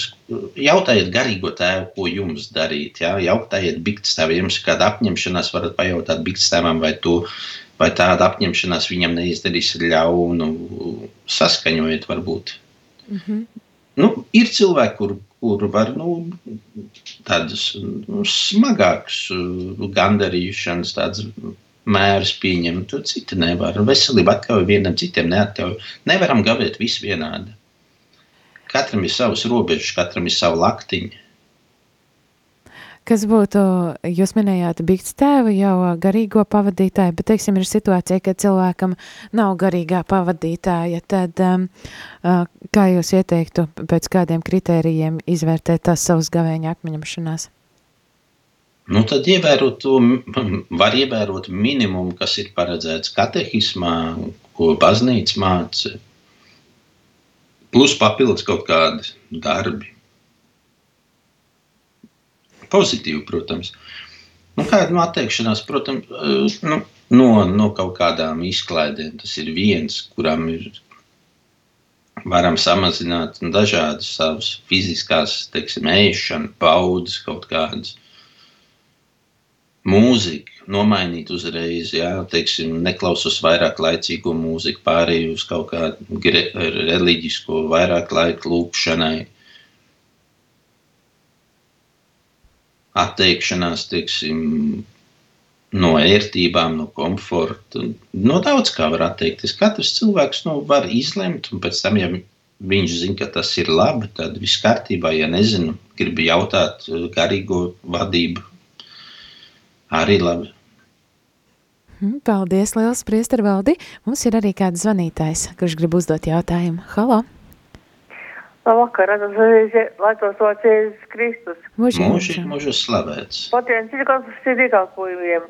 jautājiet garīgo tēvu, ko jums darīt. Jā? Jautājiet bikstēvam, ja jums ir kāda apņemšanās, varat pajautāt bikstēvam, vai, tu, vai tāda apņemšanās viņam neizdarīs ļaunu. Saskaņojiet, varbūt. Mm -hmm. nu, ir cilvēki, kur, kur var nu, tādas nu, smagākas uh, gandarīšanas, tādas mērus pieņemt, citi nevar. Veselība atļauj vienam, citiem neatļauj. Nevaram gavēt visu vienādi. Katram ir savs robežas, katram ir sava laktiņa. Kas būtu, jūs minējāt, bikts tēvu jau garīgo pavadītāju, bet, teiksim, ir situācija, ka cilvēkam nav garīgā pavadītāja, tad um, uh, kā jūs ieteiktu pēc kādiem kritērijiem izvērtēt tās savas gavēņa apņemšanās? Nu, tad ievērot to, var ievērot minimumu, kas ir paredzēts katehismā, ko baznīca māca, plus papildus kaut kādi darbi. Pozitīvi, protams. Nu, kāda nu, atteikšanās, protams, nu, no, no kaut kādām izklaidēm. Tas ir viens, kuram ir varam samazināt dažādas savas fiziskās, teiksim, ēšana, paudzes kaut kādas. Mūzika, nomainīt uzreiz, jā, teiksim, neklausos vairāk laicīgo mūziku, pārēju uz kaut kādu reliģisko, vairāk laika lūkšanai. Atteikšanās, teiksim, no ērtībām, no komforta, no daudz kā var atteikties. Katrs cilvēks nu, var izlemt, un pēc tam, ja viņš zina, ka tas ir labi, tad viss kārtībā. Ja nezinu, gribi jautāt garīgo vadību, arī labi. Paldies, liels priestervaldi. Mums ir arī kāds zvanītājs, kurš grib uzdot jautājumu. Halo! Labvakar, lai tos vārds Jēzus Kristus. Mūžīgi mūžu slavēts. Patien citākās ir dievkalpojumiem.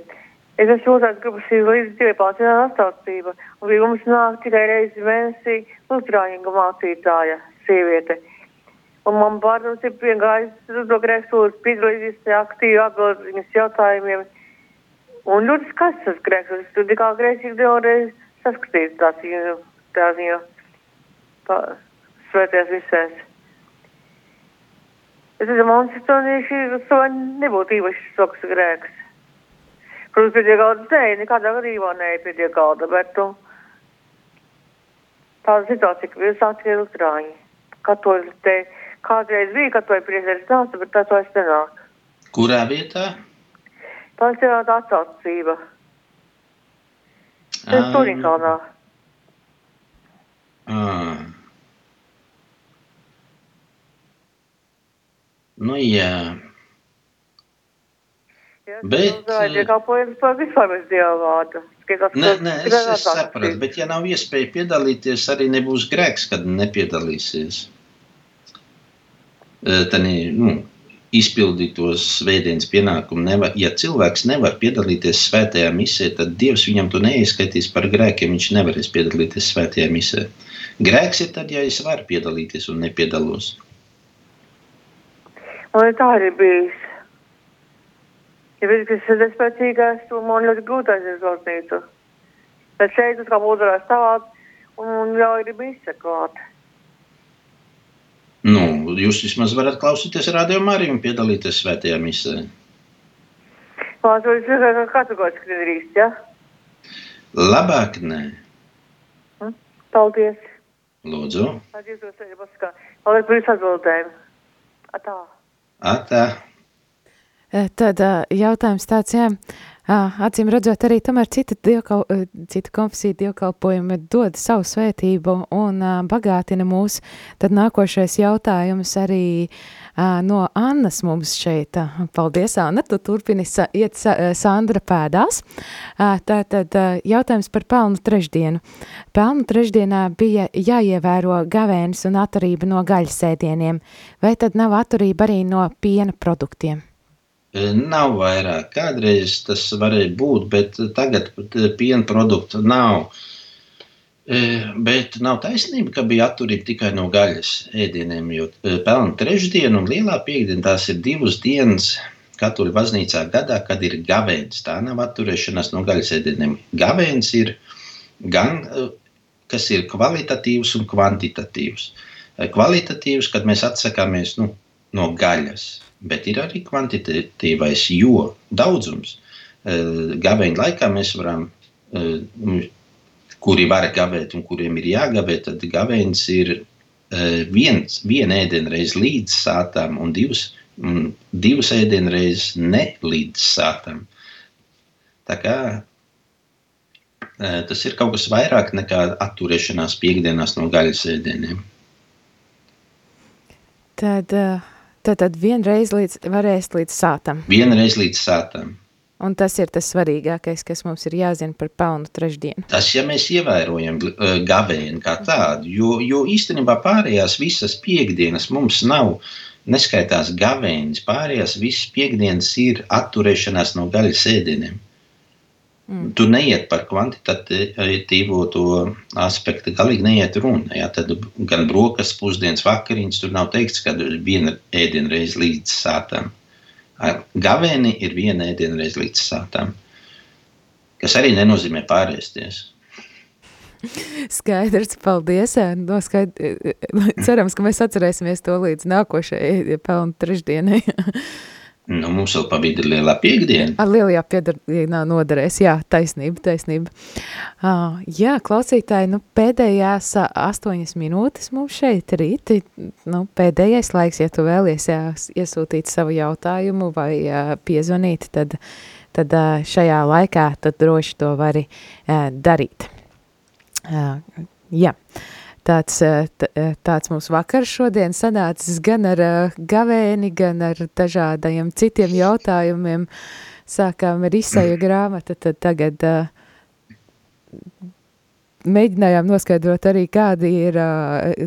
Es esmu otrās grupas līdz divi pārcināt atstāstība, un pie mums nāk tikai reizi mēnesī lutrāņinga mācītāja sieviete. Un man bērnums ir piegājis uz to grēksūras, piedalīties aktīvi atbild viņas jautājumiem. Un ļoti skaists tas grēks, es tur kā grēcīgi divreiz saskatīju tās viņu, tās viņu pa, svētajās visēs. Es domāju, monstonieši to nebūtu īpaši soks grēks. Protams, pie galda nē, nekādā gadījumā nē, pie galda, bet tu, tāda situācija, ka viens atkie lutrāņi. Katoļi te kādreiz bija katoļi priesteris nāca, bet tā to es nenāk. Kurā vietā? Pansionāta atsaucība. Tas Ā. Turinkalnā. Ah. Nu, jā. Ja, Bet, Tā ir kalpojums par dieva vārda. Skatās, Nē, nē, es, es sapratu, bet ja nav iespēja piedalīties, arī nebūs grēks, kad nepiedalīsies. Tad nu, izpildīt tos svētdienas pienākumu. Nevar, ja cilvēks nevar piedalīties svētajā misē, tad Dievs viņam to neieskaitīs par grēkiem. Viņš nevarēs piedalīties svētajā misē. Grēks ir tad, ja es varu piedalīties un nepiedalos. Man tā arī bijis. Ja viņš ir despēcīgais, tad man ļoti grūti aiziet uz baznīcu. Bet šeit tas kā būtu stāvāt, un jau ir izsekot. Nu, jūs vismaz varat klausīties rādījumā arī un piedalīties svētajā misē. Tas ir kā kategoriski nedrīkst, ja? Labāk nē, Paldies. lūdzu. Paldies, ka. Paldies par jūsu atbildēm. Atā. Atā. E, Tad ā, jautājums tāds, jā, ā, acīm redzot, arī tomēr cita, dievkal, cita konfesija dievkalpojumi dod savu svētību un bagātina mūs. Tad nākošais jautājums arī no Annas mums šeit. Paldies, Anna, tu turpini iet Sandra pēdās. Tātad jautājums par pelnu trešdienu. Pelnu trešdienā bija jāievēro gavēnis un atturība no gaļas ēdieniem. Vai tad nav atturība arī no piena produktiem? E, Nav vairāk. Kādreiz tas varēja būt, bet tagad pat, e, piena produktu nav. Bet nav taisnība, ka bija atturība tikai no gaļas ēdieniem. Jo pelnu trešdiena un lielā piekdiena tās ir divas dienas katoļu baznīcā gadā, kad ir gavēns. Tā nav atturēšanās no gaļas ēdieniem. Gavēns ir gan, kas ir kvalitatīvs un kvantitatīvs. eh, kvalitatīvs, kad mēs atsakāmies nu, no gaļas, bet ir arī kvantitatīvais, jo daudzums eh, gaveņa laikā mēs varam, eh, kuri var gavēt un kuriem ir jāgavē, tad gaveņas ir viens, viena ēdienreiz līdz sātām un divas, un divas ēdienreizes ne līdz sātām. Tā kā tas ir kaut kas vairāk nekā atturēšanās piekdienās no gaļas ēdieniem. Tad, tad, tad vienreiz līdz, varēs līdz sātam. Vienreiz līdz sātam. Un tas ir tas svarīgākais, kas mums ir jāzina par pelnu trešdienu. Tas, ja mēs ievērojam gavēni kā tādu, jo, jo īstenībā pārējās visas piekdienas mums nav, neskaitās gavēnis, pārējās visas piekdienas ir atturēšanās no gaļas ēdieniem. Mm. Tur neiet par kvantitatīvo to aspektu, galīgi neiet runa. Ja? Tad gan brokas, pusdienas, vakariņas, tur nav teikts, ka viena ēdienreiz līdz sātām. Gavēni ir viena ēdienreiz līdz sātām, kas arī nenozīmē pārēsties. Skaidrs, paldies. No skaidr... Cerams, ka mēs atcerēsimies to līdz nākošajai pelnu trešdienai. Nu, mums vēl pabīda lielā piekdiena. Ar lielajā piekdienā noderēs, jā, taisnība, taisnība. Uh, jā, klausītāji, nu, pēdējās astoņas minūtes mums šeit rīt, nu, pēdējais laiks, ja tu vēlies jā, iesūtīt savu jautājumu vai uh, piezvanīt, tad, tad uh, šajā laikā tad droši to vari uh, darīt. Uh, jā. Uh, tāds, eh, eh, tāds mums vakars šodien sanācis gan ar eh, gavēni, gan ar dažādajiem citiem jautājumiem. Sākām ar izsaju grāmatu, tad tagad mēģinājām noskaidrot arī, kāda ir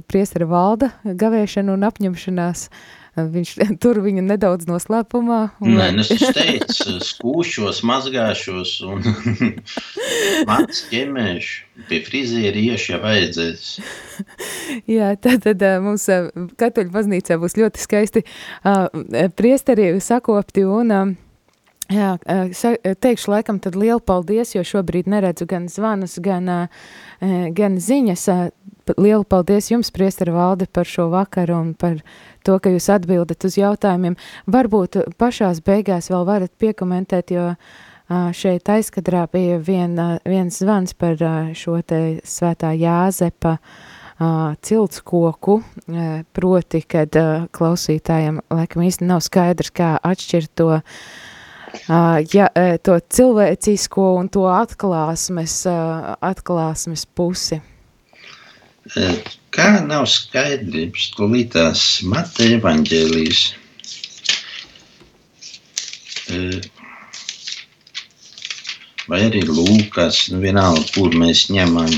priestara valda gavēšana un apņemšanās uh, Viņš tur viņu nedaudz noslēpumā. Un... Nē, nu, es teicu, skūšos, mazgāšos un mats ķemēšu. Pie frizieri iešu, ja vajadzēs. Jā, tad, tad mums katoļu baznīcā būs ļoti skaisti priesteri sakopti un Jā, teikšu laikam tad lielu paldies, jo šobrīd neredzu gan zvanus, gan, gan ziņas. Lielu paldies jums, priestara valde, par šo vakaru un par to, ka jūs atbildat uz jautājumiem. Varbūt pašās beigās vēl varat piekomentēt, jo šeit aizkadrā bija vien, viens zvans par šo te svētā Jāzepa ciltskoku, proti, kad klausītājiem laikam īsti nav skaidrs, kā atšķirt to ja, to cilvēcisko un to atklāsmes, atklāsmes pusi. Kā nav skaidrības, ko lītās Mateja evaņģēlijas. Vai arī Lūkas, nu vienalga, kur mēs ņemam.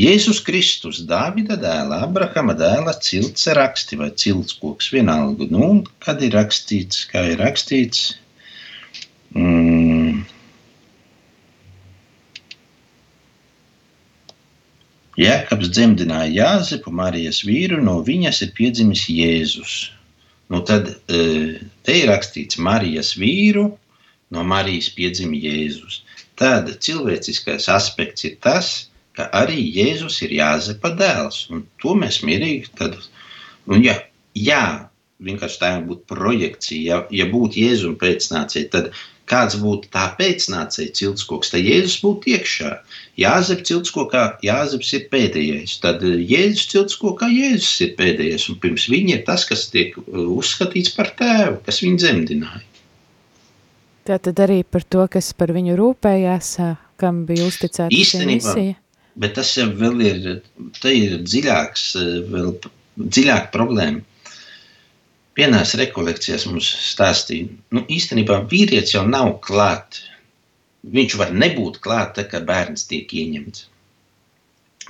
Jēzus Kristus, Dāvida dēla, Abrahama dēla, cilts raksti vai cilts koks vienalga. Nu, kad ir rakstīts, kā ir rakstīts, mm, Jēkabs dzemdināja Jāzepu, Marijas vīru, no viņas ir piedzimis Jēzus. Nu, tad e, te ir rakstīts Marijas vīru, no Marijas piedzima Jēzus. Tad cilvēciskais aspekts ir tas, ka arī Jēzus ir Jāzepa dēls. Un to mēs mierīgi tad, un ja, jā, vienkārši tā būtu projekcija, ja, ja būtu Jēzus pēcnācija, tad kāds būtu tā pēcnācēja ciltskoks, tad Jēzus būtu iekšā. Jāzep ciltskokā, Jāzeps ir pēdējais. Tad Jēzus ciltskokā Jēzus ir pēdējais. Un pirms viņa ir tas, kas tiek eh, uzskatīts par tēvu, kas viņu dzemdināja. Tātad arī par to, kas par viņu rūpējās, kam bija uzticēta šī misija. Bet tas jau vēl ir, ir dziļāks, vēl dziļāka problēma vienās rekolekcijās mums stāstīja, nu, īstenībā vīrietis jau nav klāt. Viņš var nebūt klāt, tā, kad bērns tiek ieņemts.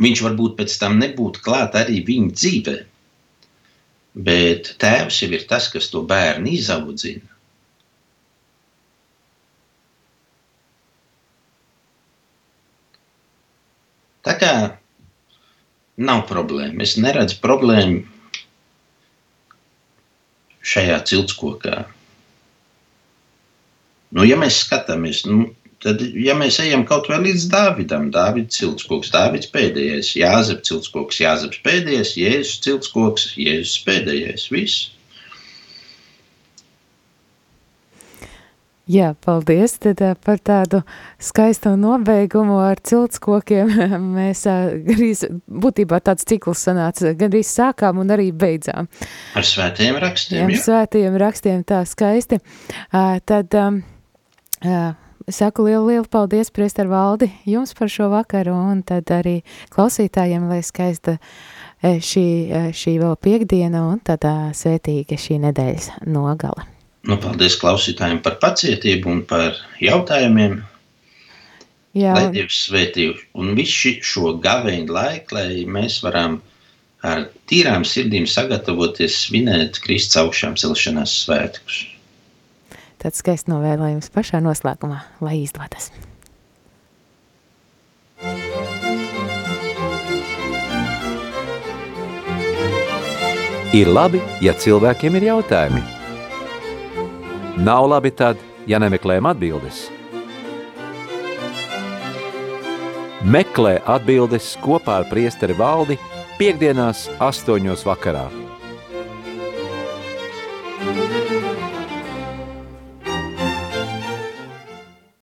Viņš varbūt pēc tam nebūtu klāt arī viņa dzīvē. Bet tēvs jau ir tas, kas to bērnu izaudzina. Tā kā nav problēma. Es neredzu problēmu šajā ciltskokā. Nu, ja mēs skatāmies, nu, tad, ja mēs ejam kaut vai līdz Dāvidam, Dāvids ciltskoks, Dāvids pēdējais, Jāzep ciltskoks, Jāzeps pēdējais, Jēzus ciltskoks, Jēzus pēdējais, viss. Jā, paldies tad, uh, par tādu skaistu nobeigumu ar ciltskokiem. Mēs uh, gandrīz, būtībā tāds cikls sanāca, gandrīz sākām un arī beidzām. Ar svētajiem rakstiem, Jā, jā. svētajiem rakstiem tā skaisti. Uh, tad um, saku lielu, lielu paldies, priester Valdi, jums par šo vakaru un tad arī klausītājiem, lai skaista eh, šī, eh, šī vēl piekdiena un tad svētīga šī nedēļas nogala. Nu, paldies klausītājiem par pacietību un par jautājumiem. Jā, Lai Dievs svētī un visu šo gaveņu laiku, lai mēs varam ar tīrām sirdīm sagatavoties svinēt Kristus augšām celšanās svētkus. tāds skaists novēlējums pašā noslēgumā, lai izdodas. Ir labi, ja cilvēkiem ir jautājumi. Nav labi tad, ja nemeklējam atbildes. Meklē atbildes kopā ar priesteri valdi piekdienās astoņos vakarā.